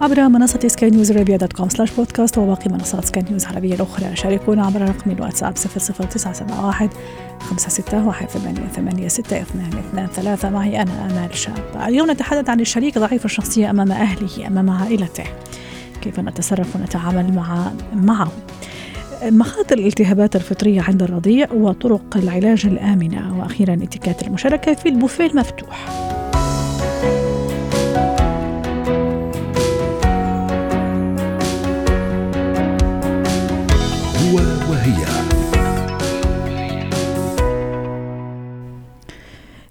عبر منصة سكاي نيوز عربية dot com slash podcast وباقي منصات سكاي نيوز العربية الأخرى. شاركونا عبر رقم الواتساب 00971 56 ثمانية ستة اثنان اثنان ثلاثة. معي أنا آمال شاب. اليوم نتحدث عن الشريك ضعيف الشخصية أمام أهله أمام عائلته. كيف نتصرف ونتعامل مع معه؟ مخاطر الالتهابات الفطرية عند الرضيع وطرق العلاج الآمنة. وأخيرا إتيكيت المشاركة في البوفيه المفتوح.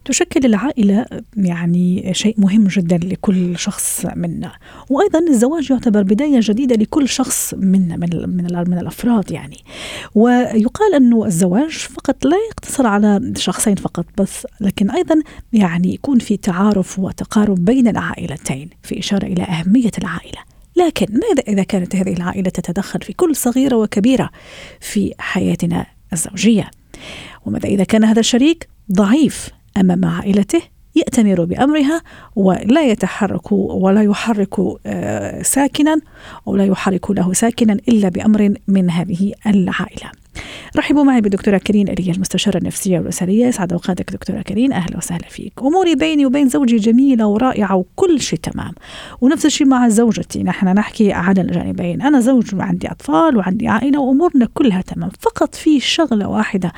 تشكل العائلة يعني شيء مهم جدا لكل شخص منا. وأيضا الزواج يعتبر بداية جديدة لكل شخص منا من, من, من الأفراد يعني. ويقال أنه الزواج فقط لا يقتصر على شخصين فقط بس لكن أيضا يعني يكون في تعارف وتقارب بين العائلتين في إشارة إلى أهمية العائلة. لكن ماذا إذا كانت هذه العائلة تتدخل في كل صغيرة وكبيرة في حياتنا الزوجية؟ وماذا إذا كان هذا الشريك ضعيف أمام عائلته يأتمر بأمرها ولا يتحرك ولا يحرك آه، ساكنا ولا يحرك له ساكنا إلا بأمر من هذه العائلة. رحبوا معي بدكتورة كريم ألية المستشارة النفسية والأسرية يسعد أوقاتك دكتورة كريم. أهلا وسهلا فيك. أموري بيني وبين زوجي جميلة ورائعة وكل شيء تمام. ونفس الشيء مع زوجتي. نحن نحكي على الجانبين. أنا زوج وعندي أطفال وعندي عائلة وأمورنا كلها تمام. فقط في شغلة واحدة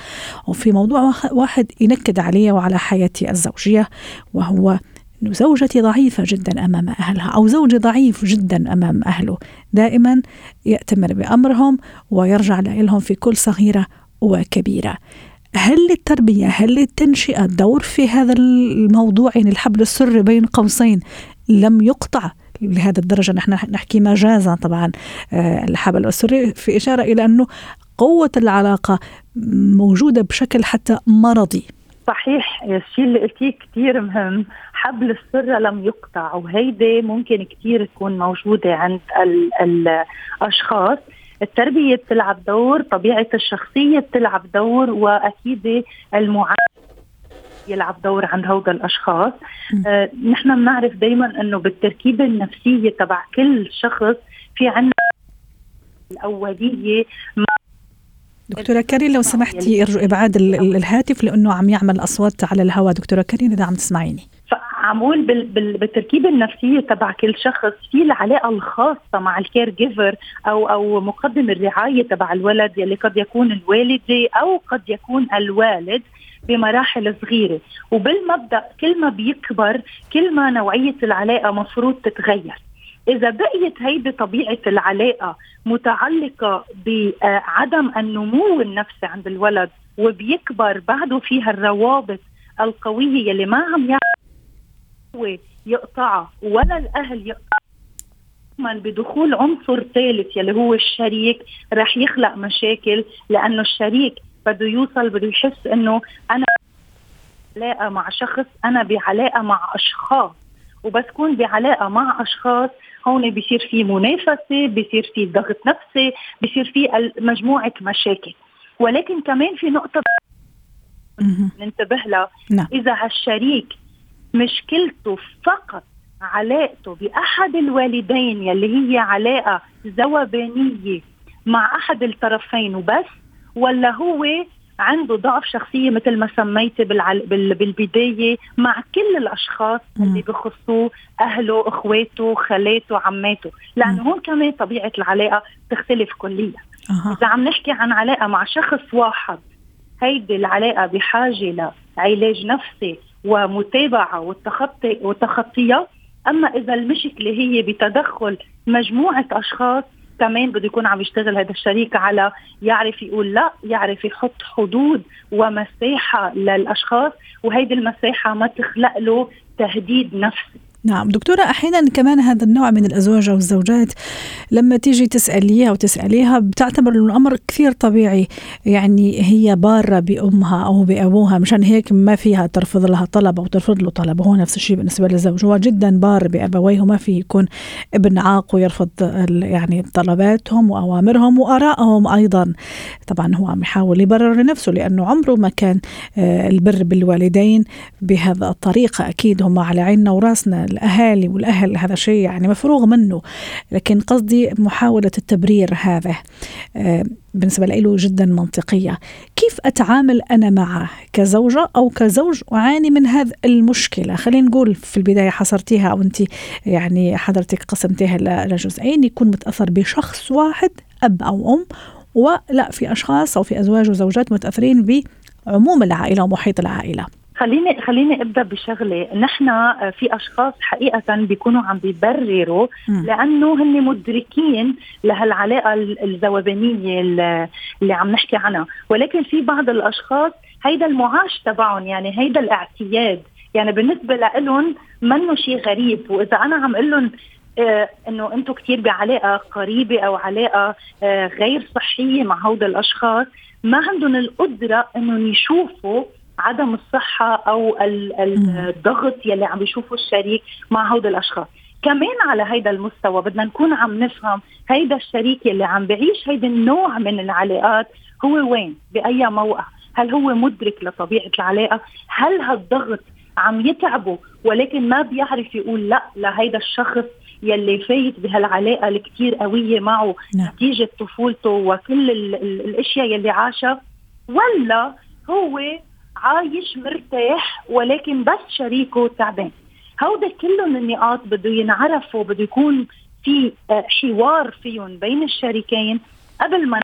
وفي موضوع واحد ينكد علي وعلى حياتي الزوجية وهو زوجتي ضعيفة جدا أمام أهلها أو زوجي ضعيف جدا أمام أهله. دائما يأتمر بأمرهم ويرجع لهم في كل صغيرة وكبيرة. هل للتربية هل للتنشئة دور في هذا الموضوع يعني الحبل السري بين قوسين لم يقطع؟ لهذا الدرجة نحن نحكي مجازا طبعا. آه، الحبل السري في إشارة إلى أنه قوة العلاقة موجودة بشكل حتى مرضي. صحيح الشيء اللي قلتيه كثير مهم. حبل السر لم يقطع وهيدي ممكن كثير تكون موجودة عند ال الأشخاص. التربية بتلعب دور طبيعة الشخصية بتلعب دور وأكيد المعاملة يلعب دور عند هؤلاء الأشخاص. آه نحن بنعرف دائما إنه بالتركيبة النفسية تبع كل شخص في عندنا الأولية. دكتورة كارين لو سمحتي أرجو إبعاد الهاتف لأنه عم يعمل أصوات على الهواء. دكتورة كارين إذا عم تسمعيني. عمول بال بال بالتركيبه النفسيه تبع كل شخص في العلاقة الخاصة مع ال caregiver أو أو مقدم الرعاية تبع الولد يلي قد يكون الوالدة أو قد يكون الوالد بمراحل صغيرة. وبالمبدأ كل ما بيكبر كل ما نوعية العلاقة مفروض تتغير. إذا بقيت هيدي طبيعه العلاقة متعلقة بعدم النمو النفسي عند الولد وبيكبر بعده فيها الروابط القوية يلي ما عم هو يقطعها ولا الأهل يقطعها بدخول عنصر ثالث يلي هو الشريك رح يخلق مشاكل لأنه الشريك بده يوصل بده يحس إنه أنا علاقه مع شخص أنا بعلاقة مع أشخاص. وبس كون بعلاقة مع أشخاص هون بيصير في منافسة بيصير في ضغط نفسي بيصير في مجموعة مشاكل. ولكن كمان في نقطة ننتبه لها. نعم. إذا هالشريك مشكلته فقط علاقته بأحد الوالدين يلي هي علاقة زوبانية مع أحد الطرفين وبس ولا هو عنده ضعف شخصية مثل ما سميتي بالعل... بال... بالبداية مع كل الأشخاص مم. اللي بخصوه أهله أخواته خالاته عماته لأنه هون كمان طبيعة العلاقة تختلف كليا أه. إذا عم نحكي عن علاقة مع شخص واحد هيدي العلاقة بحاجة لعلاج نفسي ومتابعة والتخطي وتخطيها أما إذا المشكلة هي بتدخل مجموعة أشخاص كمان بده يكون عم يشتغل هذا الشريك على يعرف يقول لا يعرف يحط حدود ومساحة للأشخاص وهيدي المساحة ما تخلق له تهديد نفسي. نعم. دكتورة أحيانا كمان هذا النوع من الأزواج أو الزوجات لما تيجي تسأليها وتسأليها بتعتبر أنه الأمر كثير طبيعي. يعني هي بارة بأمها أو بأبوها مشان هيك ما فيها ترفض لها طلب أو ترفض له طلب. هو نفس الشيء بالنسبة للزوج. هو جدا بار بأبويه وما في يكون ابن عاق ويرفض يعني طلباتهم وأوامرهم وآرائهم أيضا. طبعا هو عم يحاول يبرر لنفسه لأنه عمره ما كان آه، البر بالوالدين. بهذا الطريقة أكيد هم على عيننا وراسنا. الأهالي والأهل هذا شيء يعني مفروغ منه. لكن قصدي محاولة التبرير هذا آه، بالنسبة له جدا منطقية. كيف أتعامل أنا معه كزوجة أو كزوج أعاني من هذه المشكلة؟ خلينا نقول في البداية حصرتيها أو أنت يعني حضرتك قسمتيها لجزئين يكون متأثر بشخص واحد أب أو أم ولا في أشخاص أو في أزواج وزوجات متأثرين بعموم العائلة ومحيط العائلة. خليني خليني أبدأ بشغلة. نحن في أشخاص حقيقة بيكونوا عم بيبرروا لأنه هن مدركين لهالعلاقة الذوبانيه اللي عم نحكي عنها. ولكن في بعض الأشخاص هيدا المعاش تبعهم يعني هيدا الاعتياد. يعني بالنسبة لهم منه شيء غريب. وإذا أنا عم أقول لهم آه إنه أنتم كثير بعلاقة قريبة أو علاقة آه غير صحية مع هود الأشخاص ما عندهم القدرة إنهم يشوفوا عدم الصحة أو الضغط يلي عم يشوفه الشريك مع هود الأشخاص. كمان على هيدا المستوى بدنا نكون عم نفهم هيدا الشريك يلي عم بعيش هيدا النوع من العلاقات هو وين؟ بأي موقع؟ هل هو مدرك لطبيعة العلاقة؟ هل هالضغط عم يتعبه ولكن ما بيعرف يقول لا لهيدا الشخص يلي فايت بهالعلاقة الكتير قوية معه نعم. نتيجة طفولته وكل ال ال الأشياء يلي عاشها؟ ولا هو عايش مرتاح ولكن بس شريكه تعبان. هودا كلهم النقاط بده ينعرفوا بده يكون في آه، حوار فيهم بين الشريكين. قبل ما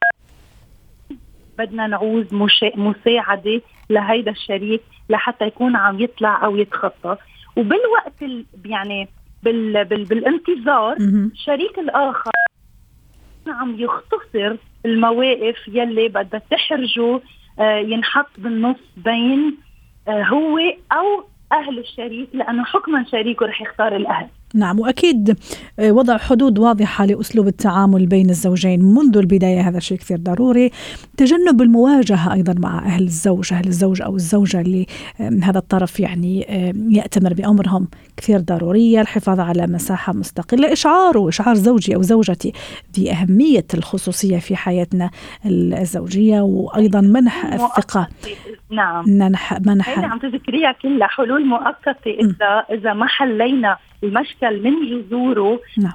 بدنا نعوز مساعدة لهيدا الشريك لحتى يكون عم يطلع أو يتخطى. وبالوقت يعني بال بال بالانتظار الشريك الآخر عم يختصر المواقف يلي بدها تحرجه ينحط بالنص بين آه، هو أو أهل الشريك لأنه حكما شريكه رح يختار الأهل. نعم وأكيد آه، وضع حدود واضحة لأسلوب التعامل بين الزوجين منذ البداية هذا شيء كثير ضروري. تجنب المواجهة أيضا مع أهل الزوج أهل الزوج أو الزوجة اللي هذا الطرف يعني يأتمر بأمرهم كثير ضروريه الحفاظ على مساحة مستقلة اشعاره اشعار زوجي أو زوجتي باهميه الخصوصية في حياتنا الزوجية وأيضا منح الثقة. نعم. منح منح عم تذكريها كلها حلول مؤقتة. اذا إذا ما حلينا المشكل من جذوره. نعم.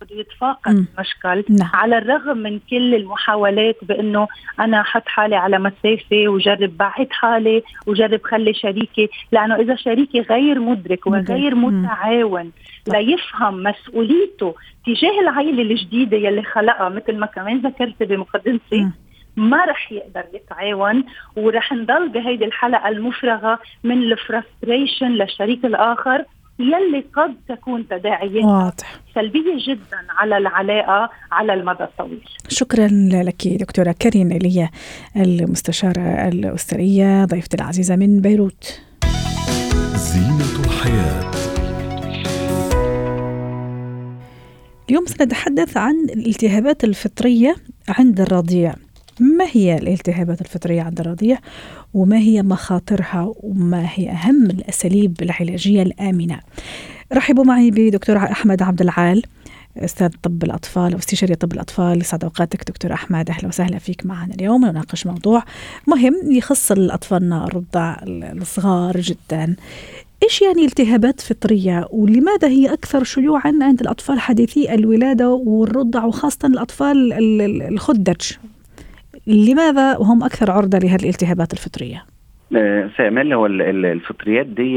بده يتفاقم المشكل. نعم. على الرغم من كل المحاولات بأنه أنا أحط حالي على مسافة وجرب بعد حالي وجرب خلي شريكي لأنه إذا شريكي غير مدرك وغير متعاون ليفهم مسؤوليته تجاه العائله الجديدة يلي خلقها مثل ما كمان ذكرت بمقدمتي ما رح يقدر يتعاون ورح نضل بهيدي الحلقة المفرغة من الفرستريشن للشريك الآخر. يلي قد تكون تداعيات واضح. سلبية جدا على العلاقة على المدى الطويل. شكرا لك دكتورة كارين إيليا المستشارة الأسرية ضيفتي العزيزة من بيروت. زينة الحياة. اليوم سنتحدث عن الالتهابات الفطرية عند الرضيع. ما هي الالتهابات الفطرية عند الرضيع؟ وما هي مخاطرها؟ وما هي أهم الأساليب العلاجية الآمنة؟ رحبوا معي بدكتور أحمد عبد العال أستاذ طب الأطفال واستشاري طب الأطفال يسعد أوقاتك دكتور أحمد. أهلا وسهلا فيك معنا اليوم نناقش موضوع مهم يخص الأطفالنا الرضع الصغار جدا. إيش يعني التهابات فطرية؟ ولماذا هي أكثر شيوعا عند الأطفال حديثي الولادة والرضع وخاصة الأطفال الخدج؟ لماذا هم أكثر عرضة لهذه الالتهابات الفطرية؟ سامال هو الفطريات دي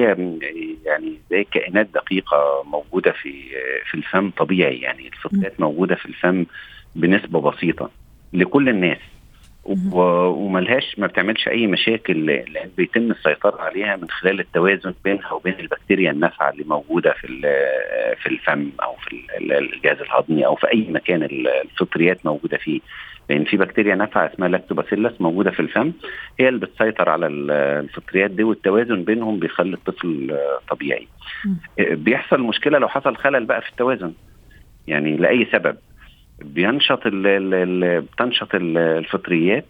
يعني زي كائنات دقيقة موجودة في في الفم طبيعي يعني الفطريات موجودة في الفم بنسبة بسيطة لكل الناس وملهاش ما بتعملش أي مشاكل. لأن بيتم السيطرة عليها من خلال التوازن بينها وبين البكتيريا النافعة اللي موجودة في في الفم أو في ال- الجهاز الهضمي أو في أي مكان ال- الفطريات موجودة فيه. لأن في بكتيريا نافعة اسمها لاكتوباسيلس موجودة في الفم. هي اللي بتسيطر على ال- الفطريات دي والتوازن بينهم بيخلي الطفل طبيعي. بيحصل مشكلة لو حصل خلل بقى في التوازن. يعني لأي سبب. بينشط بتنشط ال- الفطريات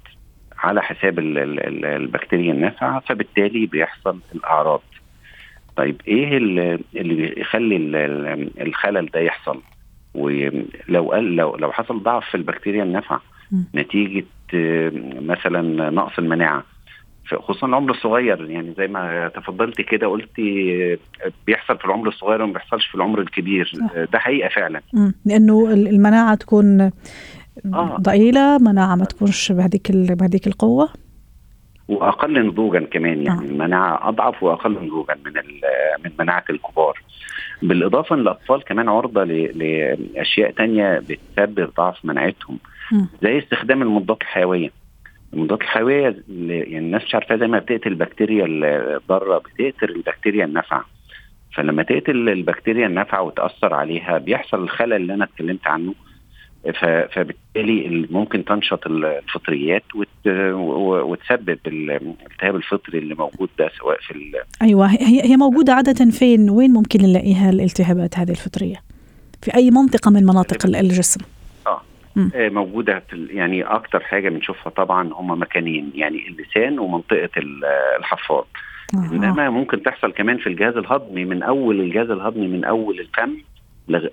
على حساب ال ال ال البكتيريا النافعة فبالتالي بيحصل الأعراض. طيب إيه ال- اللي بيخلي ال- ال- الخلل ده يحصل؟ ولو قال لو لو حصل ضعف في البكتيريا النافعة. نتيجة آه، مثلا نقص المناعة خصوصا العمر الصغير يعني زي ما تفضلت كده قلتي بيحصل في العمر الصغير وما بيحصلش في العمر الكبير صح. ده حقيقة فعلا. لأنه ال- المناعة تكون آه. ضئيلة مناعة ما تكونش بهذيك بهذيك القوة وأقل نضوجا كمان يعني آه. المناعة أضعف وأقل نضوجا من من مناعة الكبار بالإضافة ان الاطفال كمان عرضة لأشياء تانية بتسبب ضعف مناعتهم. زي استخدام المضادات الحيوية المضادات الحيوية يعني الناس مش عارفاها زي ما بتقتل البكتيريا الضاره بتقتل البكتيريا النافعة. فلما تقتل البكتيريا النافعة وتأثر عليها بيحصل الخلل اللي أنا اتكلمت عنه. فبالتالي ال- ممكن تنشط ال- الفطريات وتسبب ال- الالتهاب الفطري اللي موجود ده سواء في ال... أيوه هي هي موجودة عادة فين؟ وين ممكن نلاقيها الالتهابات هذه الفطرية؟ في أي منطقة من مناطق ال- الجسم؟ موجودة في. يعني أكتر حاجة بنشوفها طبعا هم مكانين يعني اللسان ومنطقة ال- الحفاض آه. إنما ممكن تحصل كمان في الجهاز الهضمي من أول الجهاز الهضمي من أول الفم.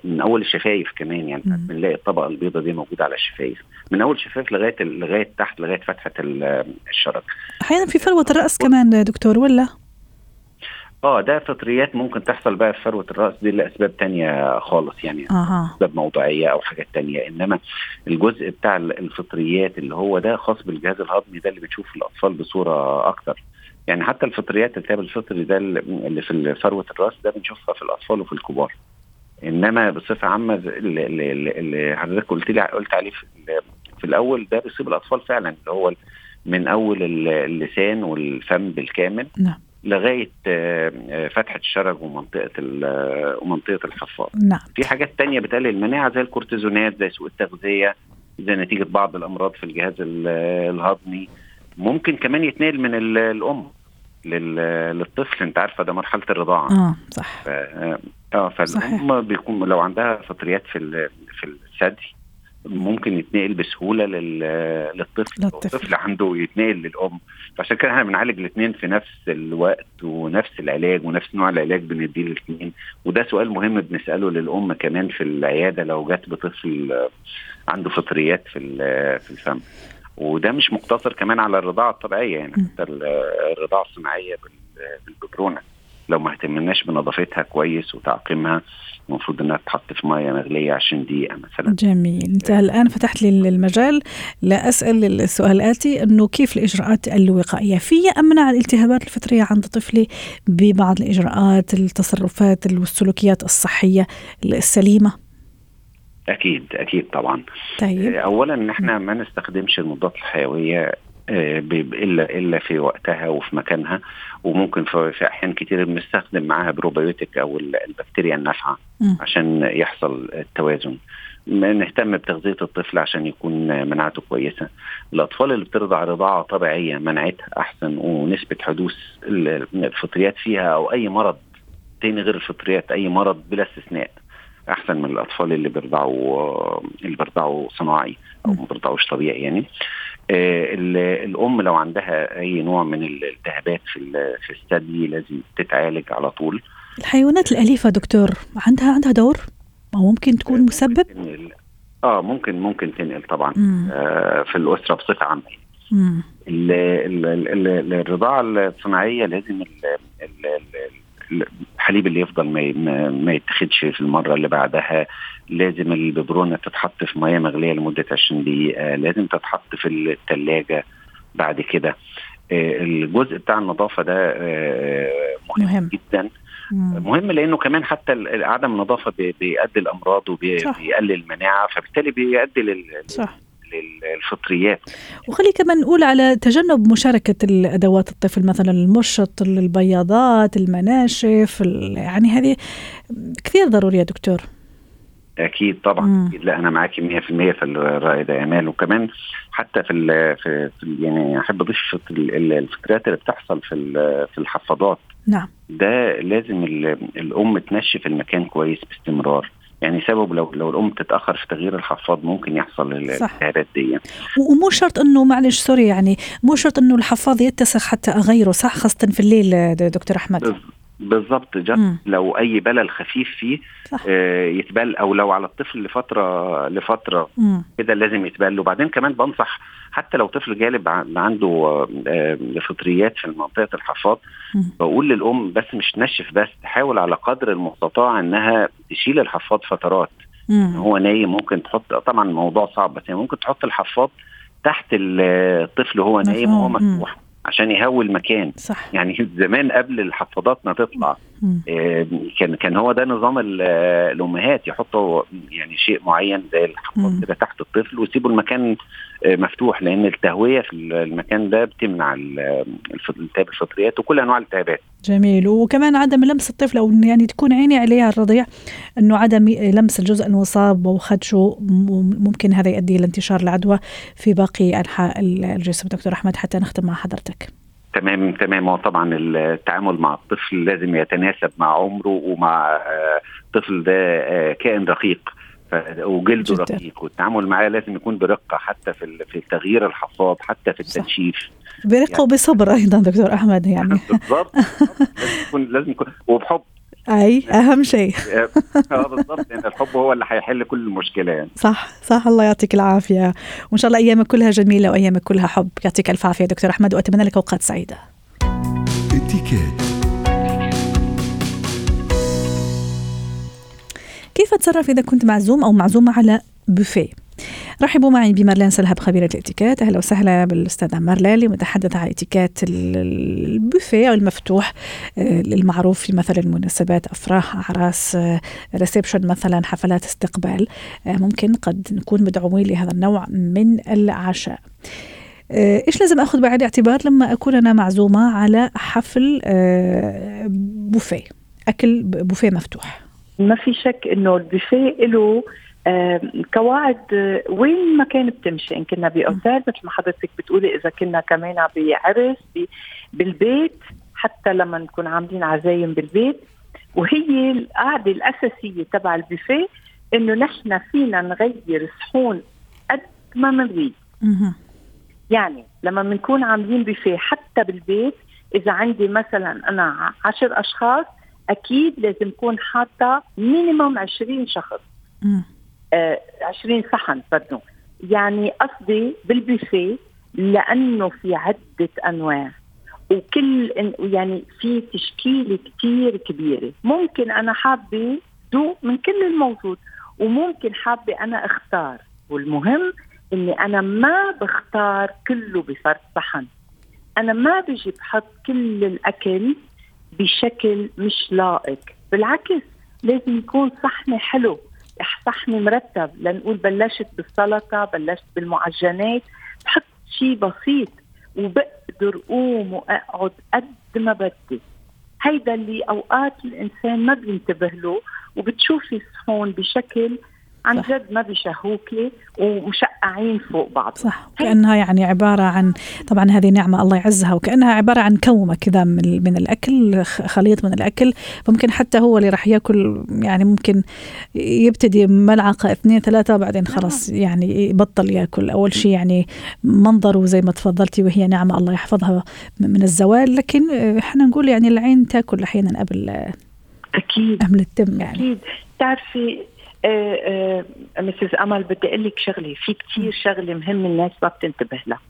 من أول الشفايف كمان يعني. بنلاقي الطبقة البيضاء دي موجودة على الشفايف من أول الشفايف لغاية لغاية تحت لغاية فتحة ال- الشرج أحيانا في فروة الرأس كمان دكتور ولا آه ده فطريات ممكن تحصل بقى في فروه الرأس دي لأسباب تانية خالص يعني أسباب موضعيه أو حاجات تانية إنما الجزء بتاع ال- الفطريات اللي هو ده خاص بالجهاز الهضمي ده اللي بتشوف الأطفال بصورة أكتر. يعني حتى الفطريات الالتهاب الفطري ده اللي في فروه الرأس ده بنشوفها في الأطفال وفي الكبار. إنما بصفة عامة اللي, اللي, حضرتك قلت لي قلت عليه في, ال- في الأول ده بيصيب الأطفال فعلا اللي هو من أول ال- اللسان والفم بالكامل. نعم. لغاية آه، آه، فتحه الشرج ومنطقة آه، ومنطقة الحفاض نعم. في حاجات تانية بتقلل المناعة زي الكورتيزونات زي سوء التغذية زي نتيجة بعض الأمراض في الجهاز ال- الهضمي. ممكن كمان يتنقل من ال- الأم لل- للطفل. أنت عارفه ده مرحلة الرضاعة. آه صح. آه فالأم بيكون لو عندها فطريات في في الثدي ممكن يتنقل بسهولة لل- للطفل. الطفل عنده يتنقل للأم. فعشان كده إحنا بنعالج الاثنين في نفس الوقت ونفس العلاج ونفس نوع العلاج بنديه للاثنين وده سؤال مهم بنسأله للأم كمان في العيادة لو جت بطفل عنده فطريات في في الفم. وده مش مقتصر كمان على الرضاعة الطبيعية يعني. حتى ال- الرضاعة الصناعية بال- بالببرونه لو ما اهتمناش بنظافتها كويس وتعقيمها المفروض إنها تتحط في مية مغلية 20 دقيقة مثلا. جميل. انت الآن فتحت لي المجال لأسأل السؤال الاتي إنه كيف الإجراءات الوقائية؟ في امنع الالتهابات الفطرية عند طفلي ببعض الإجراءات التصرفات والسلوكيات الصحية السليمة؟ أكيد أكيد طبعا. طيب. اولا إن إحنا ما نستخدمش المضادات الحيوية الا إلا في وقتها وفي مكانها وممكن في أحيان كتير بنستخدم معاها بروبيوتيك أو ال- البكتيريا النافعه. عشان يحصل التوازن. نهتم بتغذية الطفل عشان يكون مناعته كويسة. الأطفال اللي بترضع رضاعة طبيعية مناعتها أحسن ونسبة حدوث ال- الفطريات فيها أو أي مرض تاني غير الفطريات أي مرض بلا استثناء أحسن من الأطفال اللي بيرضعوا اللي بيرضعوا صناعي أو ما بيرضعوش طبيعي يعني. آه، الأم لو عندها أي نوع من الالتهابات في في الثدي لازم تتعالج على طول. الحيوانات الأليفة دكتور عندها عندها دور؟ أو ممكن تكون مسبب؟ تنقل- آه ممكن ممكن تنقل طبعا. مم. آه في الأسرة بصفة عامة. الرضاعة الصناعية لازم الحليب اللي يفضل ما ما يتخدش في المرة اللي بعدها لازم الببرونة تتحط في ميه مغلية لمدة 20 دقيقة لازم تتحط في الثلاجه بعد كده آه، الجزء بتاع النظافة ده آه، مهم, مهم. جدا. مهم لأنه كمان حتى عدم النظافة بي- بيؤدي الأمراض. وبيقلل المناعة فبالتالي بيؤدي لل- صح الفطريات وخلي كمان نقول على تجنب مشاركة الأدوات الطفل مثلا المشط البياضات المناشف يعني هذه كثير ضرورية دكتور. أكيد طبعا. أكيد لا أنا معاكي 100% في الراي ده أمان وكمان حتى في ال في, في يعني أحب أضيف الفكرات اللي بتحصل في في الحفاضات. نعم. ده لازم الأم تنشف المكان كويس باستمرار. يعني سبب لو لو الأم تتأخر في تغيير الحفاض ممكن يحصل الالتهابات دي. ومو شرط إنه معلش سوري يعني مو شرط إنه الحفاض يتسخ حتى أغيره صح؟ خاصة في الليل دكتور أحمد. بالظبط لو أي بلل خفيف فيه آه يتبل أو لو على الطفل لفترة لفترة كده لازم يتبل وبعدين كمان بنصح حتى لو طفل جالب عنده آه فطريات في منطقة الحفاض بقول للأم بس مش تنشف بس تحاول على قدر المستطاع إنها تشيل الحفاض فترات. مم. هو نايم ممكن تحط طبعا الموضوع صعب بس يعني ممكن تحط الحفاض تحت الطفل وهو نايم وهو مفتوح عشان يهوي المكان صح. يعني زمان قبل الحفاضات ما تطلع كان كان هو ده نظام الأمهات يحطوا يعني شيء معين زي الحفاض كده تحت الطفل ويسيبوا المكان آه مفتوح لأن التهوية في المكان ده بتمنع التهاب الفطريات وكل أنواع الالتهابات جميل. وكمان عدم لمس الطفل أو يعني تكون عيني عليها الرضيع إنه عدم لمس الجزء المصاب وخدشه ممكن هذا يؤدي إلى انتشار العدوى في باقي أنحاء الجسم. دكتور أحمد حتى نختم مع حضرتك. تمام تمام. طبعا التعامل مع الطفل لازم يتناسب مع عمره ومع الطفل ده كائن رقيق. وجلده جداً. رقيق والتعامل معاه لازم يكون برقة حتى في في تغيير الحفاض حتى في التنشيف. برقة يعني وبصبر أيضا دكتور أحمد يعني. بالضبط. لازم يكون لازم يكون. وبحب أي أهم شيء. آه بالضبط. لأن الحب هو اللي هيحل كل المشكلة يعني. صح صح. الله يعطيك العافية. وإن شاء الله أيامك كلها جميلة وأيامك كلها حب. يعطيك ألف عافية دكتور أحمد. وأتمنى لك أوقات سعيدة. كيف أتصرف إذا كنت معزوم أو معزومة على بوفيه؟ رحبوا معي بمارلين سلهب خبيرة الاتيكيت. أهلا وسهلا بالأستاذة مارلين متحدثة عن اتيكيت البوفيه المفتوح المعروف في مثلا المناسبات أفراح أعراس reception مثلا حفلات استقبال. ممكن قد نكون مدعوين لهذا النوع من العشاء. إيش لازم أخذ بعين الاعتبار لما أكون أنا معزومة على حفل بوفيه أكل بوفيه مفتوح؟ ما في شك إنه البوفيه له آه قواعد آه وين ما كان بتمشي. إن كنا بأوتيل مثل ما حضرتك بتقولي إذا كنا كمان بعرس بالبيت حتى لما نكون عاملين عزايم بالبيت. وهي القاعدة الأساسية تبع البوفيه إنه نحن فينا نغير صحون قد ما بنريد. يعني لما بنكون عاملين بوفيه حتى بالبيت إذا عندي مثلا أنا عشر أشخاص أكيد لازم أكون حاطة مينيموم 20 شخص. 20 صحن بدو يعني قصدي بالبوفيه لأنه في عدة أنواع. وكل يعني في تشكيلة كثير كبيرة. ممكن أنا حابة ذوق من كل الموجود وممكن حابة أنا أختار. والمهم إني أنا ما بختار كله بفرد صحن. أنا ما بجي بحط كل الأكل بشكل مش لائق. بالعكس لازم يكون صحني حلو. صحني مرتب. لنقول بلشت بالسلطة بلشت بالمعجنات. بحط شيء بسيط وبقدر قوم وأقعد قد ما بدي. هيدا اللي أوقات الإنسان ما بينتبه له وبتشوفي صحون بشكل عن جد ما بيشهوكي ومشقعين فوق بعض. صح. كانها يعني عبارة عن طبعا هذه نعمة الله يعزها وكأنها عبارة عن كومة كذا من من الأكل خليط من الأكل. فممكن حتى هو اللي راح ياكل يعني ممكن يبتدي ملعقة اثنين ثلاثة بعدين خلاص يعني يبطل ياكل. أول شيء يعني منظره زي ما تفضلتي وهي نعمة الله يحفظها من الزوال. لكن إحنا نقول يعني العين تاكل أحيانا قبل أكيد. قبل التم يعني. آه آه مسز أمل بدي أقول لك شغلة. في كثير شغلة مهم الناس ما بتنتبه لها.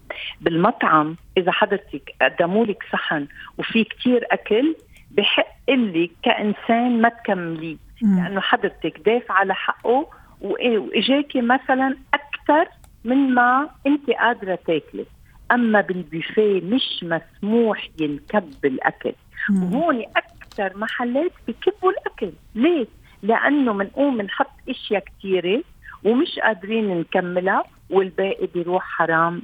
بالمطعم إذا حضرتك قدموا لك صحن وفي كثير أكل بحق لك كإنسان ما تكمليه. لأنه حضرتك دافع على حقه وإجاكي مثلا أكثر من ما أنت قادرة تاكلي. أما بالبوفيه مش مسموح ينكب الأكل. وهون أكثر محلات بكبوا الأكل. ليه؟ لأنه بنقوم بنحط إشياء كثيره ومش قادرين نكملها. والباقي بيروح حرام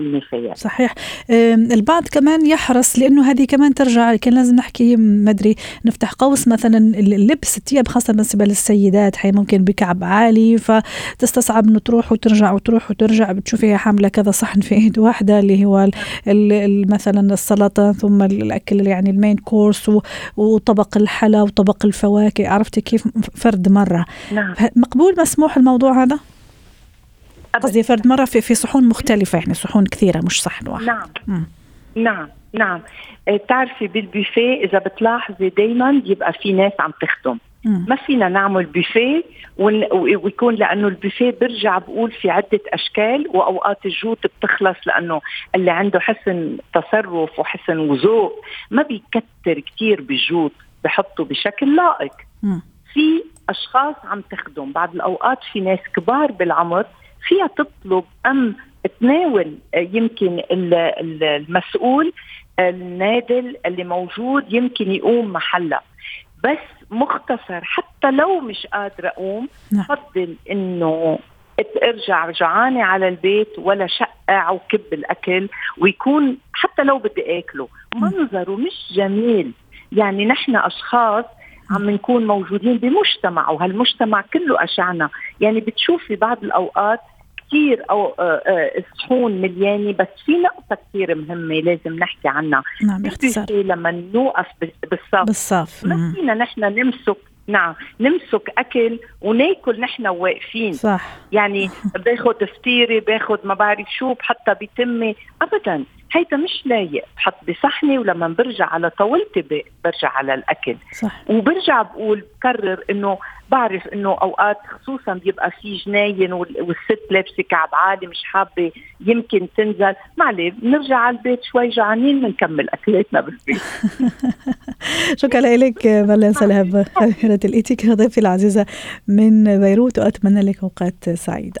للنفايات صحيح البعض كمان يحرص لأنه هذه كمان ترجع كان لازم نحكي ما أدري نفتح قوس مثلا اللبس الثياب خاصة بالنسبة للسيدات حي ممكن بكعب عالي فتستصعب إنه تروح وترجع وتروح وترجع بتشوفيها حاملة كذا صحن في إيد واحدة اللي هو مثلا السلطه ثم الأكل يعني المين كورس وطبق الحلا وطبق الفواكه عرفتي كيف فرد مرة نعم. مقبول مسموح الموضوع هذا؟ قصدي فرد مرة في في صحون مختلفة يعني صحون كثيرة مش صحن واحد. نعم. م. نعم نعم. آه، بتعرفي بالبوفيه إذا بتلاحظي دائما يبقى في ناس عم تخدم. ما فينا نعمل بوفيه ويكون لأنه البوفيه برجع بقول في عدة أشكال وأوقات الجوت بتخلص لأنه اللي عنده حسن تصرف وحسن وذوق. ما بيكتر كثير بالجوت بحطه بشكل لائق. في أشخاص عم تخدم. بعض الأوقات في ناس كبار بالعمر فيها تطلب أم تناول آه، يمكن المسؤول النادل اللي موجود يمكن يقوم محلها. بس مختصر حتى لو مش قادرة أقوم نعم. بفضل إنه ارجع جعانة على البيت ولا شقع وكب الأكل ويكون حتى لو بدي آكله. منظره مش جميل. يعني نحن أشخاص عم نكون موجودين بمجتمع وهالمجتمع كله أشعنا. يعني بتشوفي بعض الأوقات كثير أو آه، آه، صحون مليانة بس في نقطة كثير مهمة لازم نحكي عنها. نعم باختصار لما نوقف بالصف بالصف. ما فينا نحن نمسك نعم نمسك أكل وناكل نحن واقفين. صح. يعني باخذ فطيرة باخذ ما بعرف شو بحطها بتمي ابدا. هيدا مش لايق. بحط بصحني ولما برجع على طاولتي برجع على الأكل. صح. وبرجع بقول بكرر إنه بعرف إنه أوقات خصوصا بيبقى في جناين والست لابسة كعب عالي مش حابة يمكن تنزل. ما عليه بنرجع على البيت شوي جعانين بنكمل أكلاتنا بالبيت. شكرا لك ملان سلام خبيرة الاتيكا ضيفي العزيزة من بيروت وأتمنى لك أوقات سعيدة.